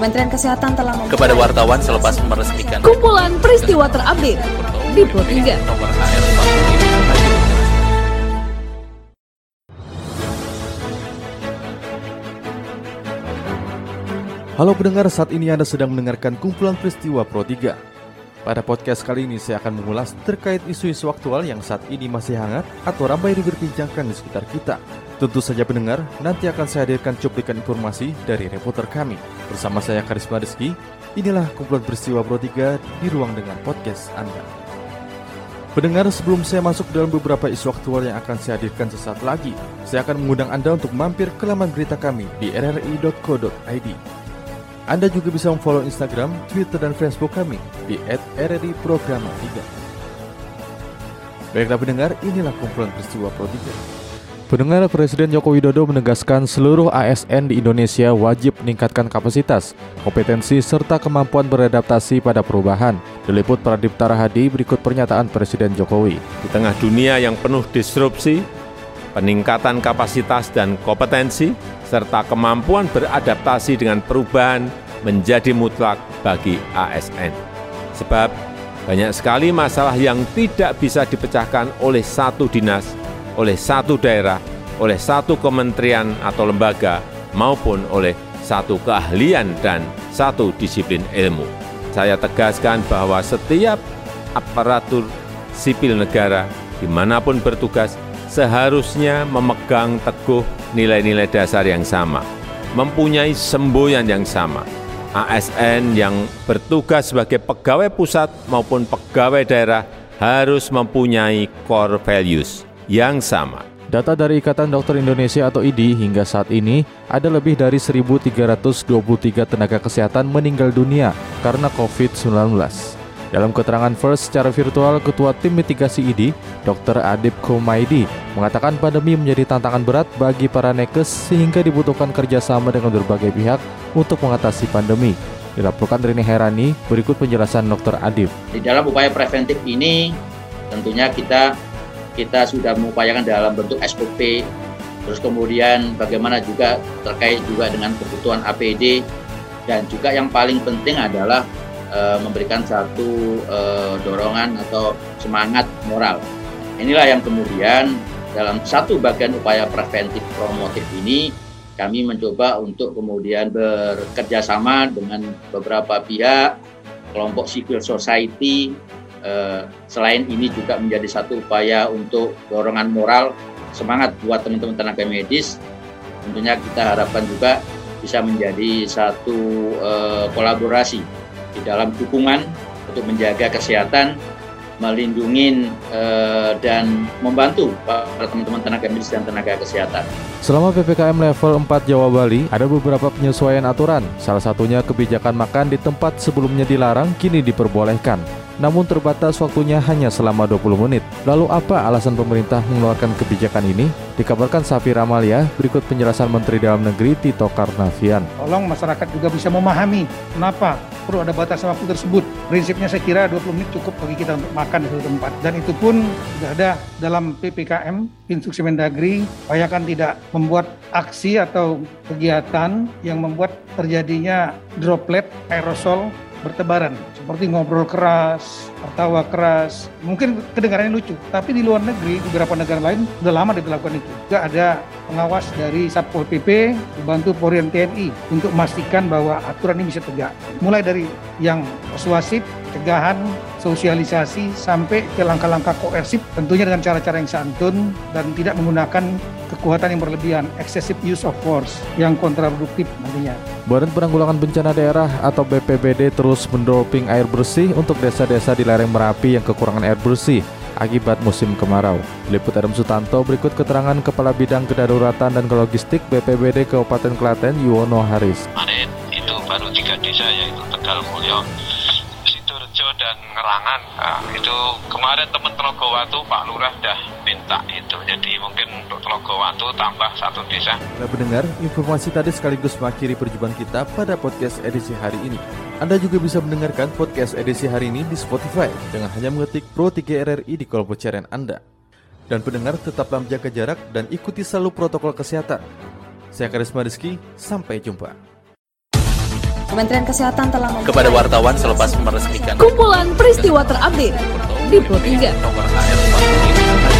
Kementerian Kesehatan telah membuat kepada wartawan selepas meresmikan kumpulan peristiwa terupdate di Pro 3. Halo pendengar, saat ini Anda sedang mendengarkan kumpulan peristiwa Pro 3. Pada podcast kali ini saya akan mengulas terkait isu-isu aktual yang saat ini masih hangat atau ramai diperbincangkan di sekitar kita. Tentu saja pendengar, nanti akan saya hadirkan cuplikan informasi dari reporter kami. Bersama saya Karisma Rizky, inilah kumpulan peristiwa Pro 3 di ruang dengan podcast Anda. Pendengar, sebelum saya masuk dalam beberapa isu aktual yang akan saya hadirkan sesaat lagi, saya akan mengundang Anda untuk mampir ke laman berita kami di rri.co.id. Anda juga bisa memfollow Instagram, Twitter, dan Facebook kami di @rri_programa3. Baiklah pendengar, inilah kumpulan peristiwa Pro 3. Pendengar Presiden Joko Widodo menegaskan seluruh ASN di Indonesia wajib meningkatkan kapasitas, kompetensi, serta kemampuan beradaptasi pada perubahan. Diliput Pradip Tarahadi berikut pernyataan Presiden Jokowi. Di tengah dunia yang penuh disrupsi, peningkatan kapasitas dan kompetensi serta kemampuan beradaptasi dengan perubahan menjadi mutlak bagi ASN. Sebab banyak sekali masalah yang tidak bisa dipecahkan oleh satu dinas, oleh satu daerah, oleh satu kementerian atau lembaga, maupun oleh satu keahlian dan satu disiplin ilmu. Saya tegaskan bahwa setiap aparatur sipil negara di mana pun bertugas seharusnya memegang teguh nilai-nilai dasar yang sama, mempunyai semboyan yang sama. ASN yang bertugas sebagai pegawai pusat maupun pegawai daerah harus mempunyai core values yang sama. Data dari Ikatan Dokter Indonesia atau IDI hingga saat ini ada lebih dari 1.323 tenaga kesehatan meninggal dunia karena COVID-19. Dalam keterangan First secara virtual, Ketua Tim Mitigasi ID, Dr. Adib Komaidi, mengatakan pandemi menjadi tantangan berat bagi para nekes sehingga dibutuhkan kerjasama dengan berbagai pihak untuk mengatasi pandemi. Dilaporkan Rini Herani, berikut penjelasan Dr. Adib. Di dalam upaya preventif ini, tentunya kita kita sudah mengupayakan dalam bentuk SOP, terus kemudian bagaimana juga terkait juga dengan kebutuhan APD, dan juga yang paling penting adalah uh, memberikan satu uh, dorongan atau semangat moral. Inilah yang kemudian dalam satu bagian upaya preventif promotif ini kami mencoba untuk kemudian bekerja sama dengan beberapa pihak, kelompok civil society. Uh, selain ini juga menjadi satu upaya untuk dorongan moral, semangat buat teman-teman tenaga medis. Tentunya kita harapkan juga bisa menjadi satu uh, kolaborasi di dalam dukungan untuk menjaga kesehatan, melindungi uh, dan membantu para teman-teman tenaga medis dan tenaga kesehatan. Selama PPKM level 4 Jawa Bali, ada beberapa penyesuaian aturan. Salah satunya kebijakan makan di tempat sebelumnya dilarang kini diperbolehkan namun terbatas waktunya hanya selama 20 menit. Lalu apa alasan pemerintah mengeluarkan kebijakan ini? Dikabarkan Safi Ramalia, berikut penjelasan Menteri Dalam Negeri Tito Karnavian. Tolong masyarakat juga bisa memahami kenapa perlu ada batas waktu tersebut. Prinsipnya saya kira 20 menit cukup bagi kita untuk makan di suatu tempat. Dan itu pun sudah ada dalam PPKM, Instruksi Mendagri, upayakan tidak membuat aksi atau kegiatan yang membuat terjadinya droplet aerosol bertebaran seperti ngobrol keras, tertawa keras. Mungkin kedengarannya lucu, tapi di luar negeri, beberapa negara lain sudah lama dilakukan itu. Juga ada pengawas dari Satpol PP dibantu Polri TNI untuk memastikan bahwa aturan ini bisa tegak. Mulai dari yang persuasif, cegahan, sosialisasi sampai ke langkah-langkah koersif tentunya dengan cara-cara yang santun dan tidak menggunakan kekuatan yang berlebihan, excessive use of force yang kontraproduktif nantinya. Badan Penanggulangan Bencana Daerah atau BPBD terus mendroping air bersih untuk desa-desa di lereng Merapi yang kekurangan air bersih akibat musim kemarau. Liput Adam Sutanto berikut keterangan Kepala Bidang Kedaruratan dan Logistik BPBD Kabupaten Klaten Yuwono Haris. Kemarin itu baru tiga desa yaitu Tegal Mulyo, Dan Ngerangan. Nah, itu kemarin teman Telogowatu Pak Lurah dah minta itu. Jadi mungkin untuk Telogowatu tambah satu desa. Nah, pendengar, informasi tadi sekaligus mengakhiri perjumpaan kita pada podcast edisi hari ini. Anda juga bisa mendengarkan podcast edisi hari ini di Spotify dengan hanya mengetik Pro 3 RRI di kolom pencarian Anda. Dan pendengar tetaplah menjaga jarak dan ikuti selalu protokol kesehatan. Saya Karisma Rizky, sampai jumpa. Kementerian Kesehatan telah Kepada wartawan selepas meresmikan kumpulan peristiwa terupdate di Pro 3. nomor AR 45